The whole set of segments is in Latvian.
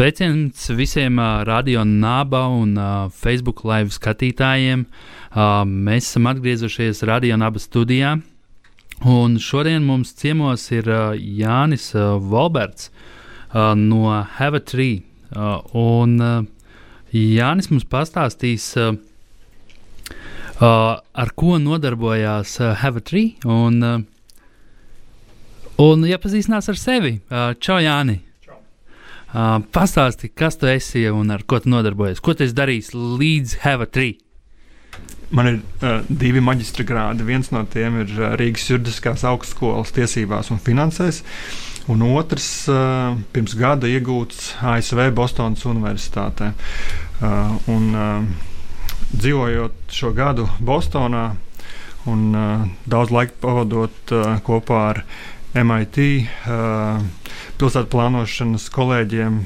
Sveiciens visiem uh, radio naba un uh, Facebook live skatītājiem. Uh, mēs esam atgriezušies radio naba studijā. Un šodien mums ciemos ir uh, Jānis uh, Volberts uh, no Have a Tree. Uh, un uh, Jānis mums pastāstīs, uh, uh, ar ko nodarbojās uh, Have a Tree. Un, uh, un iepazīstinās ar sevi. Uh, čau, Jāni! Uh, pastāsti, kas tu esi un ar ko tu nodarbojies. Ko tu esi darījis līdz Have a Tree? Man ir uh, divi maģistra grādi. Viens no tiem ir uh, Rīgas juridiskās augstskolas tiesībās un finansēs, un otrs uh, pirms gada iegūts ASV Bostonas Universitātē. Uh, un, uh, dzīvojot šo gadu Bostonā un uh, daudz laika pavadot uh, kopā ar MIT uh, pilsētu plānošanas kolēģiem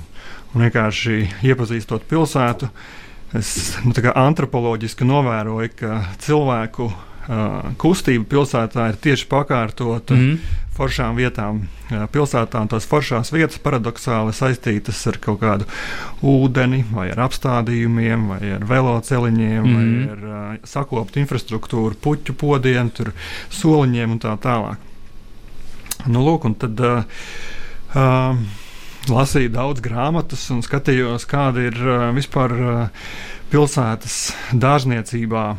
un vienkārši iepazīstot pilsētu. Es nu, antropoloģiski novēroju, ka cilvēku uh, kustība pilsētā ir tieši pakārtota mm. foršām vietām. Uh, pilsētā tās foršās vietas paradoxāli saistītas ar kaut kādu ūdeni, vai ar apstādījumiem, vai ar veloceliņiem, mm. vai ar uh, sakoptu infrastruktūru, puķu podiem, soliņiem un tā tālāk. Nu, lūk, un tad uh, uh, lasīju daudz grāmatas un skatījos, kāda ir uh, vispār uh, pilsētas dārzniecībā.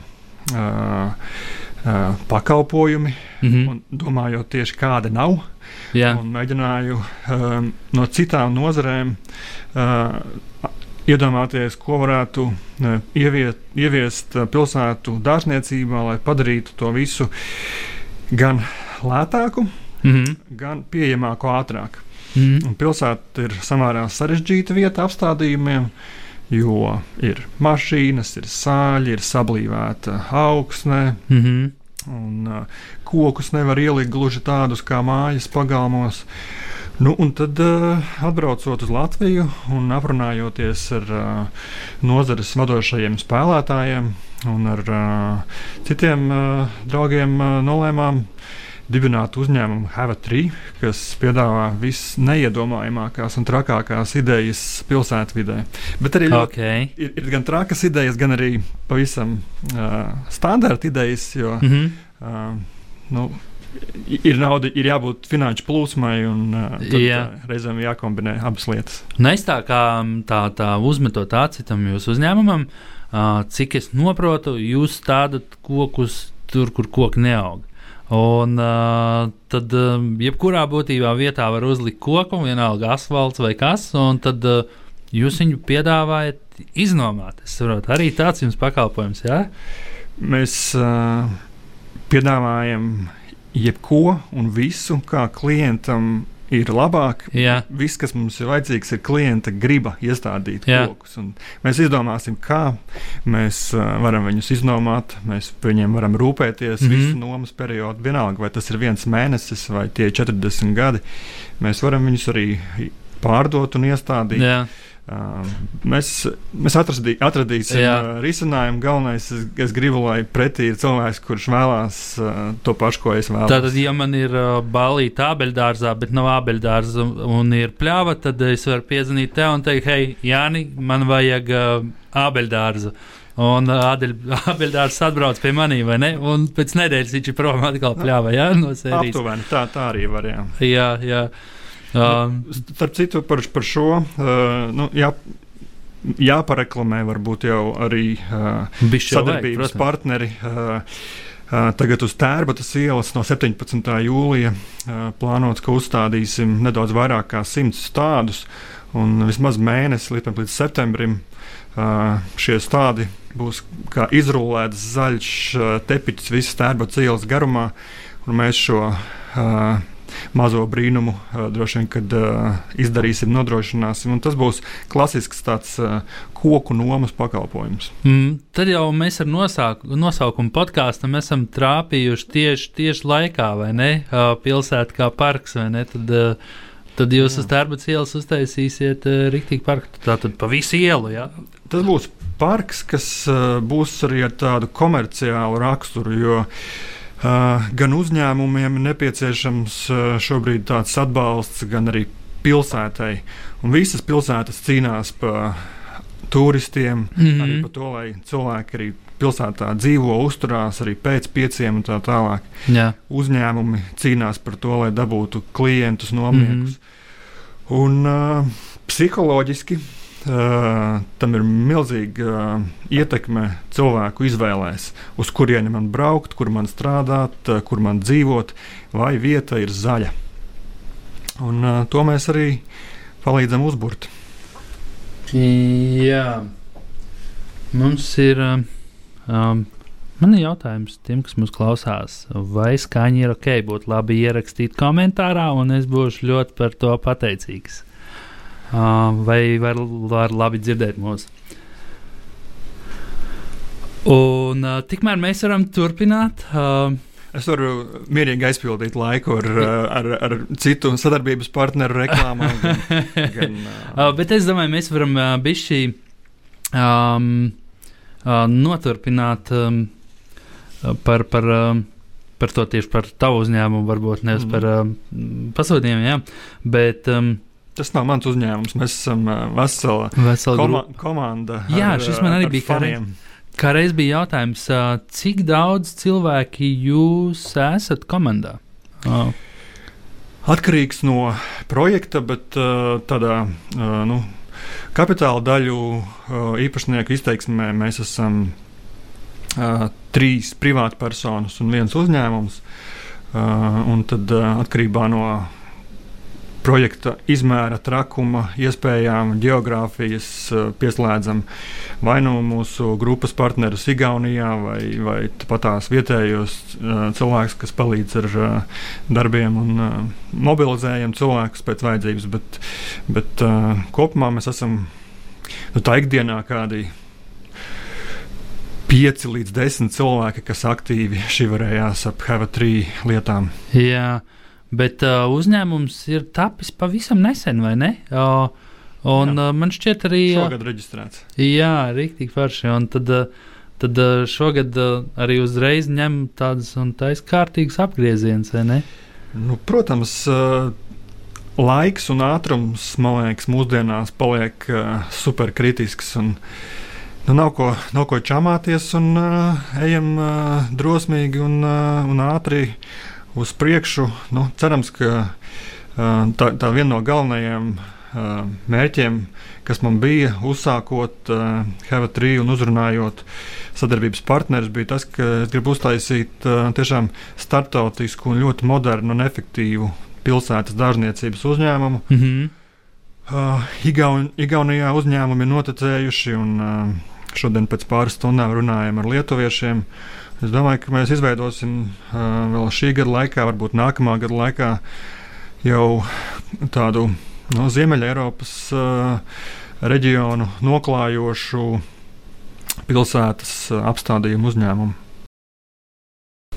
Uh, Uh, pakalpojumi, mm -hmm. un domājot tieši kāda nav. Jā. Mēģināju uh, no citām nozarēm uh, iedomāties, ko varētu uh, ieviet, ieviest uh, pilsētu dārzniecībā, lai padarītu to visu gan lētāku, mm -hmm. gan pieejamāku ātrāk. Mm -hmm. Pilsēta ir samērā sarežģīta vieta apstādījumiem. Jo ir mašīnas, ir sāļi, ir sablīvēta augsne, mm -hmm. un uh, kokus nevar ielikt gluži tādus kā mājas pagalmos. Nu, un tad, uh, atbraucot uz Latviju un aprunājoties ar uh, nozares vadošajiem spēlētājiem un ar uh, citiem uh, draugiem, uh, nolēmām dibināt uzņēmumu Have3, kas piedāvā visneiedomājamākās un trakākās idejas pilsētvidē. Bet arī okay. ir, ir gan trakas idejas, gan arī pavisam uh, standarta idejas. Jo, mm -hmm. uh, nu, ir nauda, ir jābūt finanšu plūsmai, un uh, Jā. uh, reizēm jākombinē abas lietas. Nes tā kā tā, tā uzmetot aci tam jūsu uzņēmumam, uh, cik es saprotu, jūs tādat kokus tur, kur koki neaug. Un uh, tad, uh, jebkurā būtībā vietā var uzlikt koku, vienalga asfalts vai kas, un tad uh, jūs viņu piedāvājat iznomāt. Es saprotu, arī tāds jums pakalpojums, jā? Mēs uh, piedāvājam jebko un visu, kā klientam ir labāk. Jā. Viss, kas mums ir vajadzīgs, ir klienta griba iestādīt Jā. kokus. Mēs izdomāsim, kā mēs uh, varam viņus iznomāt. Mēs par viņiem varam rūpēties mm -hmm. visu nomas periodu. Vienalga, vai tas ir viens mēnesis vai tie 40 gadi. Mēs varam viņus arī pārdot un iestādīt. Jā. Mēs mēs atradī, atradīsim uh, risinājumu. Galvenais, es, es gribu, lai pretī ir cilvēks, kurš vēlās to pašu, ko es vēlos. Tātad, ja man ir balīta abeļdārzā, bet nav abeļdārza un ir pļāva, tad es varu piezvanīt tev un teikt, hei, Jāni, man vajag abeļdārzu. Un abeļdārs atbrauc pie manis, vai ne? Un pēc nedēļas viņš ir prom atkal pļāvā, jā, no sērijas. Aptuveni, tā, tā arī var, jā. Jā, jā. Uh, Starp citu, par, par šo uh, nu, jā, jāpareklamē varbūt jau arī uh, sadarbības vajag, partneri. Uh, Uh, tagad uz Tērbatas ielas no 17. jūlija uh, plānots, ka uzstādīsim nedaudz vairāk kā 100 stādus. Un vismaz mēnesi līdz, septembrim uh, šie stādi būs kā izrullēts zaļš tepiķis visas Tērbatas ielas garumā. mēs šo uh, mazo brīnumu uh, droši vien, kad uh, izdarīsim, nodrošināsim. Tas būs klasisks tāds uh, koku nomas pakalpojums. Mm, tad jau mēs ar nosauku, nosaukumu podkāstam esam trāpījuši tieši, tieši laikā, vai ne? Pilsēta kā parks, vai ne? Tad, Tad jūs jā. uz Tērbatas ielas uztaisīsiet uh, rīktīgi parku. Tātad pa visu ielu. Jā? Tas būs parks, kas uh, būs arī ar tādu komerciālu raksturu. Jo Uh, gan uzņēmumiem nepieciešams šobrīd tāds atbalsts, gan arī pilsētai. Un visas pilsētas cīnās par turistiem, mm -hmm. arī par to, lai cilvēki arī pilsētā dzīvo, uzturās arī pēc pieciem un tā tālāk. Jā. Uzņēmumi cīnās par to, lai dabūtu klientus, nomniekus. Mm -hmm. Un uh, psiholoģiski Uh, tam ir milzīga uh, ietekme cilvēku izvēlēs, uz kurieni man braukt, kur man strādāt, uh, kur man dzīvot, vai vieta ir zaļa. Un, uh, to mēs arī palīdzam uzbūvēt. Jā, mums ir. Um, Man ir jautājums tiem, kas mums klausās, vai skaņa ir ok, būtu labi ierakstīt komentārā, un es būšu ļoti par to pateicīgs vai var, var labi dzirdēt mūs. Un uh, tikmēr mēs varam turpināt. Uh, Es varu mierīgi aizpildīt laiku ar, ar, ar citu sadarbības partneru reklāmām. Gan, gan, uh, bet es domāju, mēs varam uh, bišķi um, uh, noturpināt um, par, par, um, par to tieši par tavu uzņēmumu, varbūt nevis mm. par um, pasūtījumiem. Bet um, Tas nav mans uzņēmums. Mēs esam vesela, vesela koma komanda. Jā, ar, šis man arī bija faniem. Kā reiz bija jautājums, cik daudz cilvēki jūs esat komandā? Oh. Atkarīgs no projekta, bet tādā nu, kapitāla daļu īpašnieku izteiksmē mēs esam trīs privātpersonas un viens uzņēmums. Un tad atkarībā no projekta izmēra, trakuma, iespējām, geogrāfijas eh, pieslēdzam vai nu mūsu grupas partnerus Igaunijā, vai, vai patās vietējos eh, cilvēkus, kas palīdz ar eh, darbiem un mobilizējam cilvēkus pēc vajadzības. Bet, bet kopumā mēs esam nu, tā ikdienā kādi 5 līdz 10 cilvēki, kas aktīvi šī varējās ap HV3 lietām. Jā. Bet uh, uzņēmums ir tapis pavisam nesen, vai ne? Uh, un jā. uh, man šķiet arī. Uh, šogad reģistrēts. Jā, rīktīgi forši. Un tad, uh, tad uh, šogad uh, arī uzreiz ņem tādas un tādas kārtīgas apgrieziens, vai ne? Nu, protams. Uh, Laiks un ātrums, man liekas, mūsdienās paliek uh, superkritisks. Un, nu, nav, ko, nav ko čamāties, un uh, ejam uh, drosmīgi un, uh, un ātri uz priekšu. Nu, cerams, ka tā, tā viena no galvenajiem mērķiem, kas man bija uzsākot uh, HV3 un uzrunājot sadarbības partnerus, bija tas, ka es gribu uztaisīt uh, tiešām startautisku un ļoti modernu un efektīvu pilsētas dārzniecības uzņēmumu. Mm -hmm. uh, Igaun, Igaunijā uzņēmumi ir noticējuši, un uh, šodien pēc pāris stundām runājam ar lietuviešiem. Es domāju, ka mēs izveidosim uh, vēl šī gada laikā, varbūt nākamā gada laikā jau tādu no Ziemeļa Eiropas uh, reģionu noklājošu pilsētas apstādījumu uzņēmumu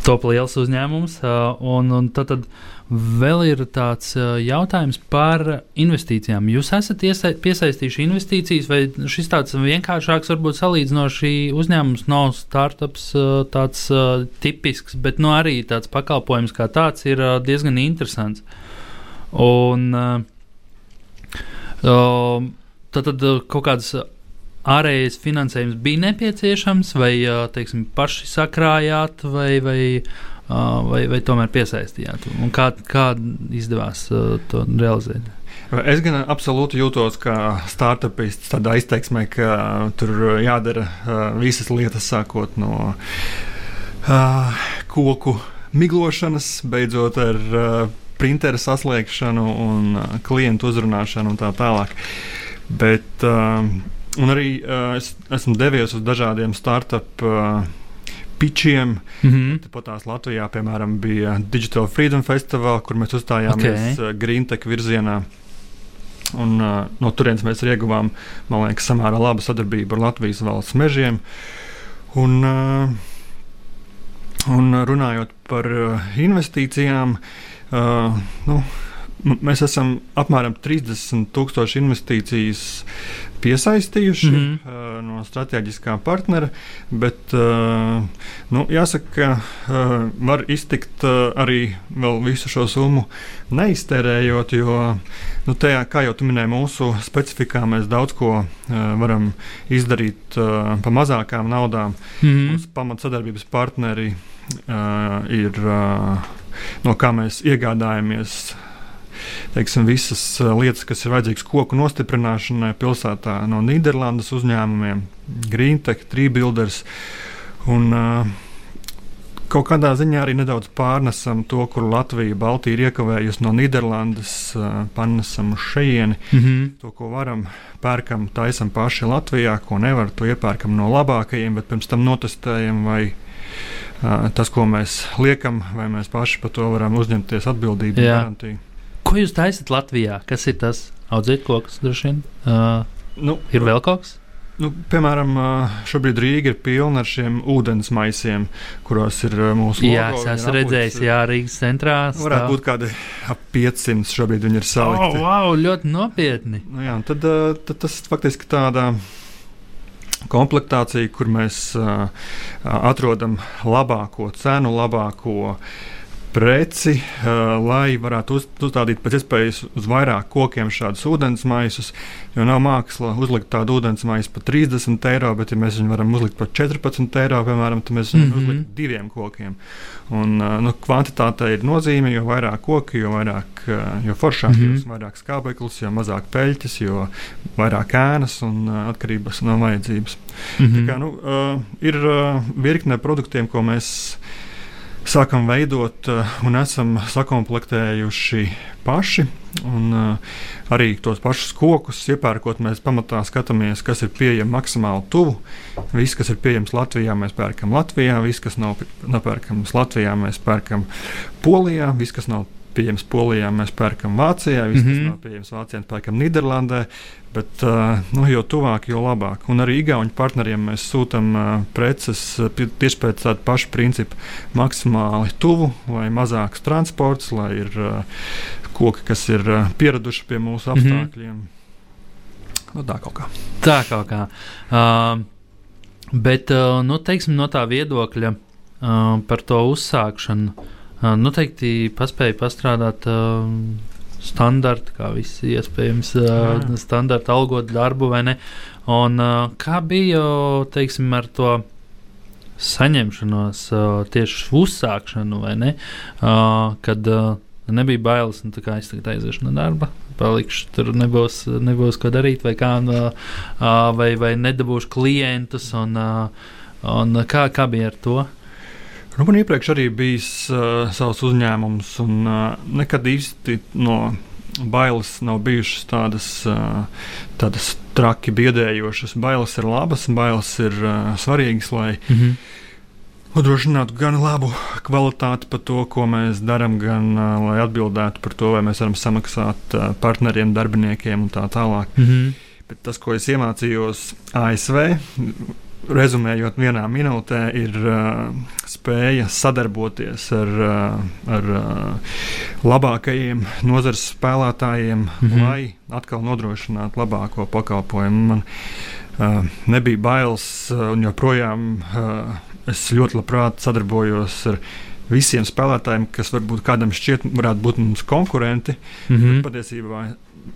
top liels uzņēmums. Un, un tad, tad vēl ir tāds jautājums par investīcijām. Jūs esat iesa, piesaistījuši investīcijas, vai šis tāds vienkāršāks, varbūt salīdzinoši uzņēmums nav startups tāds tipisks, bet nu, arī tāds pakalpojums kā tāds ir diezgan interesants. Un, tad, tad kaut kādas ārējais finansējums bija nepieciešams, vai teiksim, paši sakrājāt, vai, vai, vai, vai tomēr piesaistījāt? Un kā, kā izdevās to realizēt? Es gan absolūti jūtos kā startupists, tādā izteiksmē, ka tur jādara visas lietas, sākot no uh, koku miglošanas, beidzot ar uh, printeru saslēgšanu un uh, klientu uzrunāšanu un tā tālāk. Bet uh, Un arī uh, es esmu devies uz dažādiem startup uh, pičiem. Mm -hmm. Tāpat tās Latvijā, piemēram, bija Digital Freedom Festival, kur mēs uzstājāmies okay. Grīnteka virzienā. Un, uh, no turienes mēs arī ieguvām, man liekas, samērā labu sadarbību ar Latvijas valsts mežiem. Un, uh, un runājot par uh, investīcijām, uh, nu, mēs esam apmēram 30 tūkstoši investīcijas piesaistījuši mm -hmm. no strateģiskā partnera, bet nu, jāsaka, ka var iztikt arī visu šo summu neiztērējot, jo, nu, tajā, kā jau minēji, mūsu specifikā mēs daudz ko varam izdarīt pa mazākām naudām. Mm -hmm. Mūsu pamatsadarbības partneri ir, no kā mēs iegādājamies teiksim, visas eh, lietas, kas ir vajadzīgas koku nostiprināšanai pilsētā no Nīderlandes uzņēmumiem, Greentech, Treebuilders. Un, uh, Kaut kādā ziņā arī nedaudz pārnesam to, kur Latvija, Baltija ir iekavējusi no Nīderlandes, uh, panesam uz šejieni. Mm -hmm. To, ko varam, pērkam, taisam paši Latvijā, ko nevar, to iepērkam no labākajiem, bet pirms tam notestējam, vai uh, tas, ko mēs liekam, vai mēs paši par to varam uzņemties atbildību. Ko jūs taisat Latvijā? Kas ir tas audzēt kokus droši vien? Uh, nu, ir vēl kaut kas? Nu, piemēram, šobrīd Rīga ir pilna ar šiem ūdens maisiem, kuros ir mūsu monēta. Jā, es esmu redzējis, jā, Rīgas centrā. Stāv. Varētu būt kādi ap 500 šobrīd viņi ir salikti. Oh, wow, ļoti nopietni. Nu, jā, tad, tad tas faktiski tāda komplektācija, kur mēs uh, atrodam labāko cenu, labāko uh, preci, uh, lai varētu uz, uzstādīt pēc iespējas uz vairāk kokiem šādus ūdens maisus. Jo nav māksla uzlikt tādu ūdens maisu par 30 eiro, bet, ja mēs viņu varam uzlikt par 14 eiro, piemēram, tad mēs varam mm -hmm. uzlikt diviem kokiem. Un, uh, nu, kvantitāte ir nozīme, jo vairāk koki, jo, vairāk, uh, jo foršāk, mm -hmm. jo vairāk skābeklis, jo mazāk peļķes, jo vairāk ēnas un atkarības no vajadzības. Mm -hmm. Tā kā, nu, ir virkne produktiem, ko mēs sākam veidot uh, un esam sakomplektējuši paši. Un, uh, arī tos pašus kokus iepērkot, mēs pamatā skatāmies, kas ir pieejams maksimāli tuvu. Viss, kas ir pieejams Latvijā, mēs pērkam Latvijā, viss, kas nav nopērkams Latvijā, mēs pērkam Polijā, viss, kas nav pieejams Polijā, mēs pērkam Vācijā, viss, mm -hmm. kas nav pieejams Vācijā, pērkam Nīderlandē. Bet, uh, nu, jo tuvāk, jo labāk. Un arī Igaunijas partneriem mēs sūtām uh, preces tieši pēc tāda paša principa. Maksimāli tuvu, lai mazāks transports, lai ir uh, koki, kas ir uh, pieraduši pie mūsu mhm. apstākļiem. Mm -hmm. nu, tā kaut kā. Tā kaut kā. Uh, bet uh, nu, teiksim, no tā viedokļa uh, par to uzsākšanu. Noteikti paspēja pastrādāt standarta, kā viss iespējams, uh, standarta algot darbu vai ne. Un, kā bija teiksim, ar to saņemšanos, tieši uzsākšanu, vai ne? Kad nebija bailes, nu, kā es tagad aiziešu no darba. Palikšu, tur nebūs, nebūs ko darīt, vai, kā, vai, vai nedabūšu klientus. Un, un kā, kā bija ar to? Nu, man iepriekš arī bija uh, savs uzņēmums, un uh, nekad īsti no bailes nav bijušas tādas, uh, tādas traki biedējošas. Bailes ir labas, bailes ir uh, svarīgas, lai mm -hmm. nodrošinātu gan labu kvalitāti par to, ko mēs darām, gan uh, lai atbildētu par to, vai mēs varam samaksāt partneriem, darbiniekiem un tā tālāk. Mm -hmm. Bet tas, ko es iemācījos ASV, rezumējot vienā minūtē, ir uh, spēja sadarboties ar, uh, ar uh, labākajiem nozares spēlētājiem, mm -hmm. lai atkal nodrošinātu labāko pakalpojumu. Man uh, nebija bailes, uh, un joprojām uh, es ļoti labprāt sadarbojos ar visiem spēlētājiem, kas varbūt kādam šķiet, varētu būt mums konkurenti. Mm -hmm. Patiesībā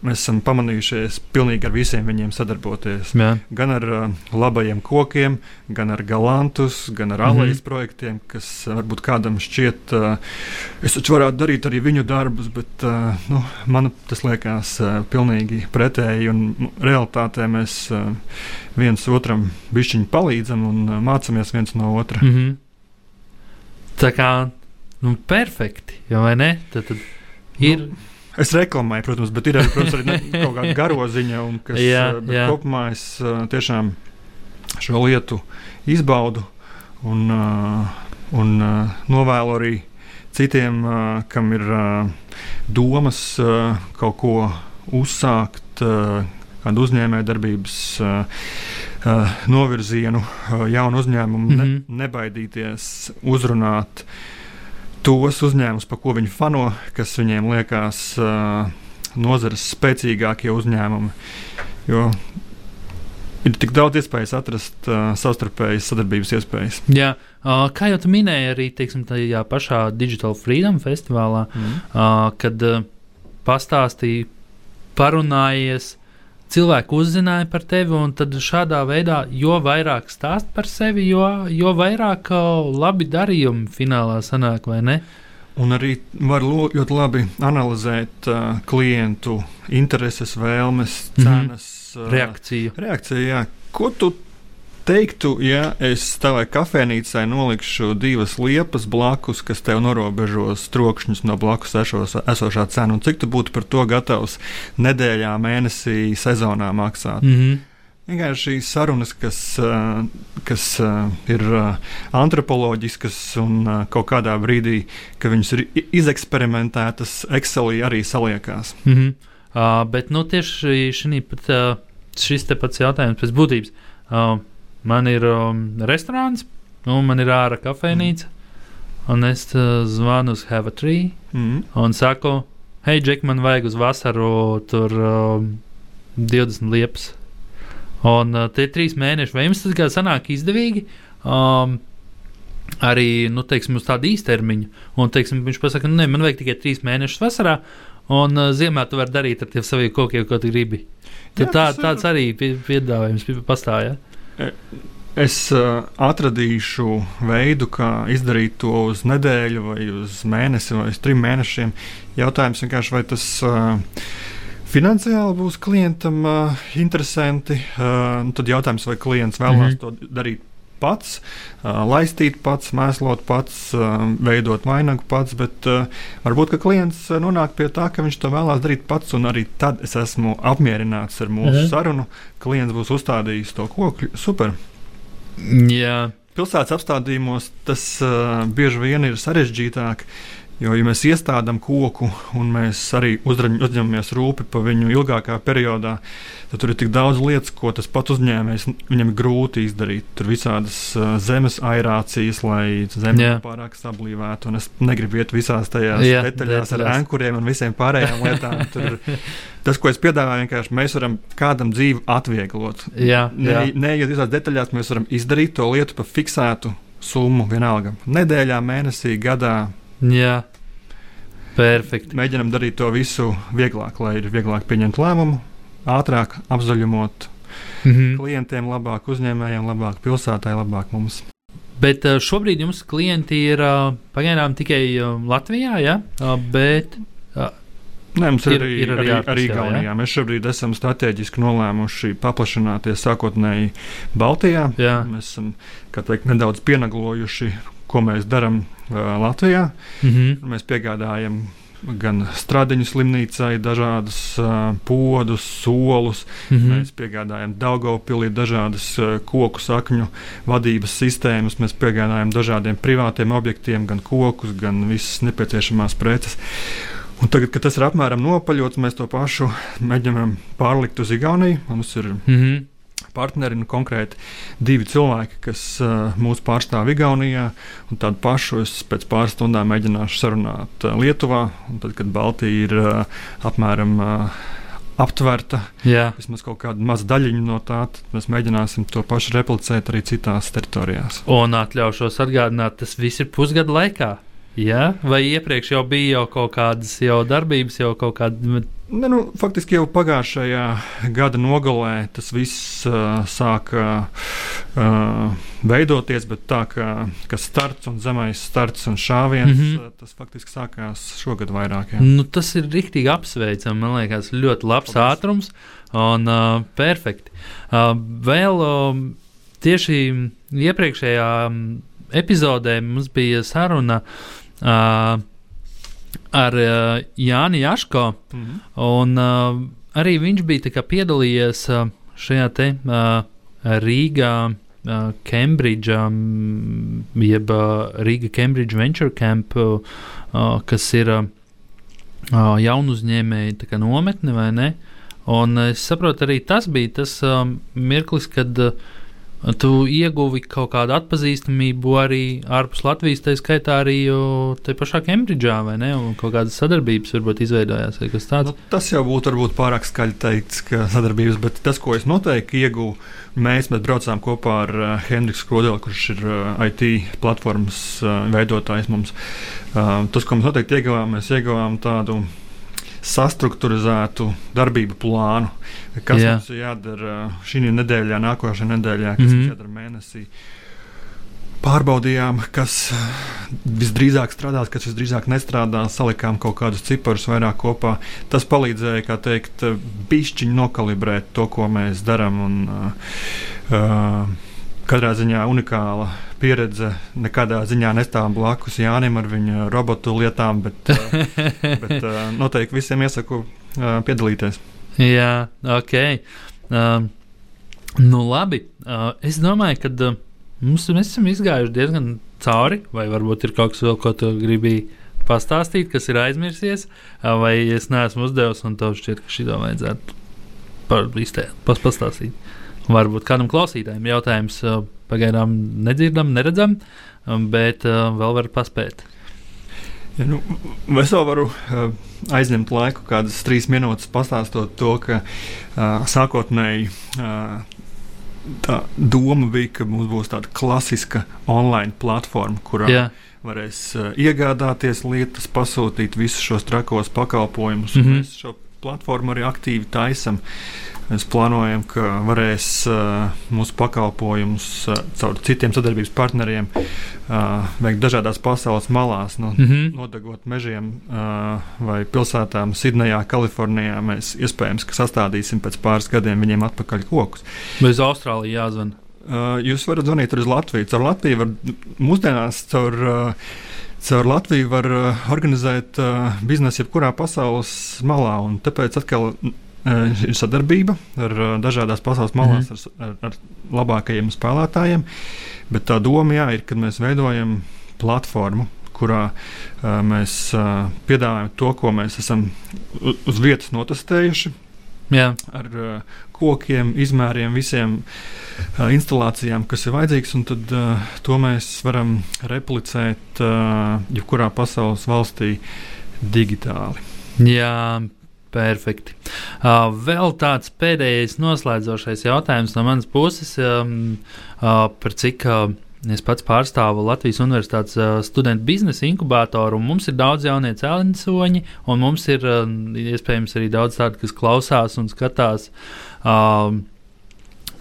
mēs esam pamanījušies pilnīgi ar visiem viņiem sadarboties. Jā. Gan ar uh, labajiem kokiem, gan ar galantus, gan ar mm -hmm. alejas projektiem, kas uh, varbūt kādam šķiet, uh, es taču varētu darīt arī viņu darbus, bet uh, nu, man tas liekas uh, pilnīgi pretēji. Un nu, realitātē mēs uh, viens otram bišķiņi palīdzam un uh, mācāmies viens no otra. Mm -hmm. Tā kā nu, perfekti, vai ne? Tad, tad ir. Nu, Es reklamēju, protams, bet ir arī, protams, arī kaut kāda garoziņa, un kas jā, jā. kopumā es tiešām šo lietu izbaudu. un, uh, un novēlu arī citiem, kam ir domas kaut ko uzsākt, kādu uzņēmējdarbības novirzienu, jaunu uzņēmumu, mm -hmm. ne, Mhm. nebaidīties uzrunāt tos uzņēmumus, pa ko viņi fano, kas viņiem liekas uh, nozares spēcīgākie uzņēmumi. Jo ir tik daudz iespējas atrast uh, savstarpējas sadarbības iespējas. Jā, uh, kā jau minēji, arī teiksim, tajā pašā Digital Freedom festivālā, Mm. uh, kad uh, pastāstīji, parunājies. Cilvēki uzzināja par tevi, un tad šādā veidā, jo vairāk stāst par sevi, jo, jo vairāk uh, labi darījumi finālā sanāk, vai ne? Un arī var ļoti labi analizēt uh, klientu intereses, vēlmes, Mhm. cenas, uh, Reakciju. reakciju. Jā. Ko tu teiktu, ja es tavai kafejnīcai nolikšu divas liepas blakus, kas tev norobežos trokšņus no blakus ešos, esošā cena, un cik tu būtu par to gatavs nedēļā, mēnesī, sezonā maksāt? Mm -hmm. Vienkārši sarunas, kas, uh, kas uh, ir uh, antropoloģiskas un kaut kādā brīdī, kad viņas ir izeksperimentētas, Excelī arī saliekās. Mm -hmm. uh, bet nu, tieši šī šis te pats jautājums pēc būtības. Uh, man ir um, restorāns, un man ir ārā kafejnīca, un es uh, zvanu uz Have a Tree Mm. un saku, hei, Džek, man vajag uz vasaru tur um, 20 liepas. Un uh, tie trīs mēneši, vai jums tas kā sanāk izdevīgi? Um, arī, nu, teiksim, uz tādu īstermiņu. Un, teiksim, viņš pasaka, nu, nē, man vajag tikai trīs mēnešus vasarā, un uh, ziemā tu vari darīt ar tiem saviem kokiem, ko tu gribi. Jā, tā, tas ir- tāds arī pie- piedāvājums pie- pastāv. Ja? Es uh, atradīšu veidu, kā izdarīt to uz nedēļu, vai uz mēnesi, vai uz trim mēnešiem. Jautājums vienkārši, vai tas uh, finansiāli būs klientam uh, interesanti. Nu tad jautājums, vai klients vēlās mm -hmm. to darīt pats, uh, laistīt pats, mēslot pats, uh, veidot vainagu pats, bet uh, varbūt ka klients uh, nonāk pie tā, ka viņš to vēlās darīt pats, un arī tad es esmu apmierināts ar mūsu Mhm. sarunu. Klients būs uzstādījis to kokļu. Super! Jā, Pilsētas apstādījumos tas uh, bieži vien ir sarežģītāk. Jo, ja mēs iestādām koku un mēs arī uzņemamies rūpi par viņu ilgākā periodā, tad tur ir tik daudz lietas, ko tas pats uzņēmējs viņam ir grūti izdarīt. Tur visādas uh, zemes aerācijas, lai zeme Jā. pārāk sablīvētu. Es negribu iet visās tajās Jā, detaļās ar detaļās. ankuriem un visiem pārējām lietām. Tur, tas, ko es piedāvāju, vienkārši mēs varam kādam dzīvi atvieglot. jā. Ne- Neiet visās detaļās, mēs varam izdarīt to lietu par fiksētu summu vienalga. Nedēļā, mēnesī, gadā jā. Perfekti. mēģinam darīt to visu vieglāk, lai ir vieglāk pieņemt lēmumu, ātrāk apzaļumot Mhm. klientiem, labāk uzņēmējiem, labāk pilsētai, labāk mums. Bet uh, šobrīd jums klienti ir uh, pagaidām tikai uh, Latvijā, ja? bet Nē, mums ir, Ir- arī, ir arī arī, arī Igaunijā. Mēs šobrīd esam strateģiski nolēmuši paplašināties sākotnēji Baltijā. Jā. Mēs esam teikt, nedaudz pienaglojuši, ko mēs darām uh, Latvijā. mhm. Mēs piegādājam gan strādiņu slimnīcai dažādus uh, podus, solus. Mhm. Mēs piegādājam Daugopilī dažādas uh, koku sakņu vadības sistēmas. Mēs piegādājam dažādiem privātiem objektiem gan kokus, gan visas nepieciešamās preces. Un tagad, kad tas ir apmēram nopaļots, mēs to pašu mēģinām pārlikt uz Igauniju. Mums ir Mhm. Partneri, nu, konkrēti divi cilvēki, kas uh, mūs pārstāv Igaunijā. un Tādu pašu es pēc pāris stundām mēģināšu sarunāt uh, Lietuvā. Tad, kad Baltija ir uh, apmēram uh, aptverta, Jā. vismaz kaut kāda maza daļiņa no tā, tad mēs mēģināsim to pašu replicēt arī citās teritorijās. Un atļaušos atgādināt, tas viss ir pusgada laikā. Jā? Vai iepriekš jau bija jau kaut kādas jau darbības, jau kaut kāda. Ne, nu, faktiski jau pagājušajā gada nogalē tas viss uh, sāka uh, veidoties, bet tā kā ka starts un zemais starts un šāviens, mm. -hmm. tas faktiski sākās šogad vairāk. Jā. Nu, tas ir rīktīgi apsveicami. Man liekas, ļoti labs Paldies. ātrums un uh, perfekti. Uh, vēl uh, tieši iepriekšējā um, epizodē mums bija saruna uh, ar uh, Jāni Jaško. Mm -hmm. Un uh, arī viņš bija piedalījies uh, šajā te uh, Rīgā Cambridge, um, jeb uh, Riga Cambridge Venture Camp, uh, kas ir uh, jaunu uzņēmēju nometne, vai ne? Un es saprotu, arī tas bija tas um, mirklis, kad uh, Tu ieguvi kaut kādu atpazīstamību arī ārpus Latvijas, tā skaitā arī te pašā Kembridžā, vai ne? Un kaut kādas sadarbības varbūt izveidojās, vai kas tāds. Nu, tas jau būtu varbūt pārāk skaļi teikts, ka sadarbības, bet tas, ko es noteikti ieguvu, mēs, mēs braucām kopā ar uh, Hendriks Krodeli, kurš ir uh, IT platformas uh, veidotājs mums. Uh, tas, ko mēs noteikti ieguvām, mēs ieguvām tādu sastruktūrizētu darbību plānu, kas Jā. mums ir jādara šī nedēļā, nākošajā nedēļā, kas mm -hmm. jādara mēnesī. Pārbaudījām, kas visdrīzāk strādās, kas visdrīzāk nestrādās, salikām kaut kādus ciparus vairāk kopā. Tas palīdzēja, kā teikt, pišķiņi nokalibrēt to, ko mēs darām. Uh, uh, katrā ziņā unikāla pieredze. Nekādā ziņā nestāvam blakus Jānim ar viņa robotu lietām, bet, bet noteikti visiem iesaku piedalīties. Jā, ok. Uh, nu, labi. Uh, es domāju, ka uh, mums, mēs esam izgājuši diezgan cauri, vai varbūt ir kaut kas vēl, ko tu gribi pastāstīt, kas ir aizmirsies, vai es neesmu uzdevis, un tev šķiet, ka šī to vajadzētu par, iztē, pas, pastāstīt. Varbūt kādam klausītājam jautājums pagaidām nedzirdam, neredzam, bet vēl var paspēt. Ja, nu, es vēl varu uh, aizņemt laiku, kādas trīs minūtes, pastāstot to, ka uh, sākotnēji uh, tā doma bija, ka mums būs tāda klasiska online platforma, kurā Jā. varēs uh, iegādāties lietas, pasūtīt visus šos trakos pakalpojumus. Mm -hmm. Mēs šo platformu arī aktīvi taisam. Uh, Mēs plānojam, ka varēs mūsu pakalpojumus caur citiem sadarbības partneriem veikt dažādās pasaules malās, no, mm -hmm. nodegot mežiem vai pilsētām Sidnejā, Kalifornijā. Mēs iespējams sastādīsim pēc pāris gadiem viņiem atpakaļ kokus. Bez Austrālijas jāzvan. Jūs varat zvanīt uz Latviju. Caur Latviju var mūsdienās caur. Caur Latviju var organizēt uh, biznesu jebkurā pasaules malā, un tāpēc atkal ir sadarbība ar dažādās pasaules malās, mm -hmm. ar, ar, labākajiem spēlētājiem. Bet tā doma jā, ir, ka mēs veidojam platformu, kurā uh, mēs uh, piedāvājam to, ko mēs esam uz vietas notestējuši. Jā. Ar uh, kokiem, izmēriem, visiem uh, instalācijām, kas ir vajadzīgs, un tad uh, to mēs varam replicēt uh, jebkurā pasaules valstī digitāli. Jā, Perfekti. Uh, vēl tāds pēdējais noslēdzošais jautājums no manas puses, um, uh, par cik uh, es pats pārstāvu Latvijas Universitātes uh, studentu biznesa inkubātoru, un mums ir daudz jaunie cēloņi, un mums ir uh, iespējams arī daudz tādu, kas klausās un skatās, uh,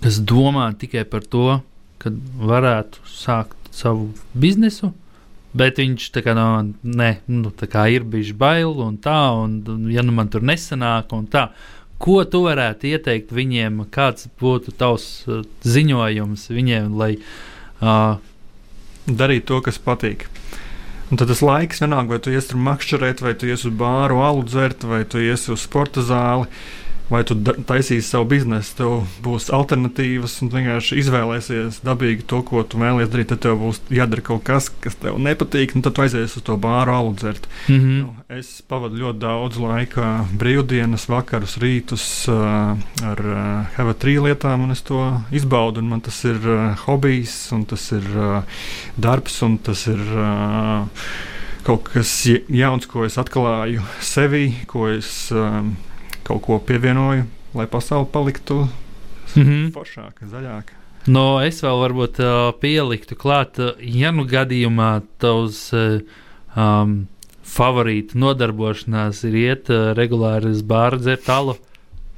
kas domā tikai par to, ka varētu sākt savu biznesu Bet viņš tā kā, no, ne, nu, tā kā ir bijis bail un tā, un, un ja nu man tur nesanāk, un tā. Ko tu varētu ieteikt viņiem, kāds būtu tavs uh, ziņojums viņiem, lai uh, darītu to, kas patīk? Un tad tas laiks, vienalga, vai tu iesi tur makšķerēt, vai tu iesi uz bāru, alu dzert, vai tu iesi uz sporta zāli vai tu taisīsi savu biznesu, tev būs alternatīvas, un vienkārši izvēlēsies dabīgi to, ko tu vēlies darīt. Tad tev būs jādara kaut kas, kas tev nepatīk, un tad tu aizies uz to bāru alu dzert. Mm -hmm. nu, es pavadu ļoti daudz laika, brīvdienas, vakarus, rītus uh, ar uh, HV3 lietām, un es to izbaudu. Man tas ir uh, hobijs, un tas ir uh, darbs, un tas ir. Uh, Kaut kas jauns, ko es atklāju sevi, ko es um, kaut ko pievienoju, lai pasaule paliktu mm -hmm. foršāka, zaļāka. No, es vēl varbūt uh, pieliktu klāt, uh, ja nu gadījumā tavs uh, um, favorītu nodarbošanās ir iet uh, regulāri uz bāru, dzert alu,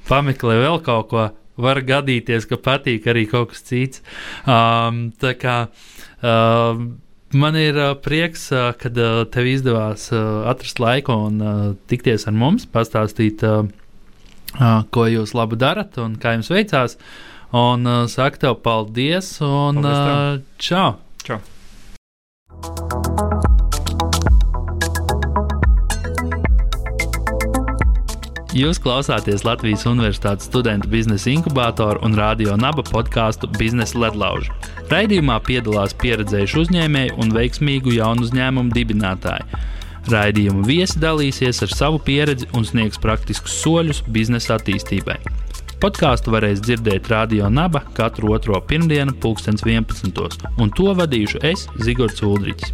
pameklē vēl kaut ko. Var gadīties, ka patīk arī kaut kas cits. Um, tā kā uh, man ir uh, prieks, uh, ka uh, tev izdevās uh, atrast laiku un uh, tikties ar mums, pastāstīt uh, ko jūs labi darat un kā jums veicās. Un uh, saku tev paldies un paldies uh, čau! čau. Jūs klausāties Latvijas Universitātes studentu biznesa inkubātoru un radio naba podkāstu Biznesa ledlauži. Raidījumā piedalās pieredzējuši uzņēmēji un veiksmīgu jaunu uzņēmumu dibinātāji. Raidījuma viesi dalīsies ar savu pieredzi un sniegs praktiskus soļus biznesa attīstībai. Podkāstu varēs dzirdēt Radio Naba katru otro pirmdienu, 2011. un to vadīšu es, Zigorts Ulrichs.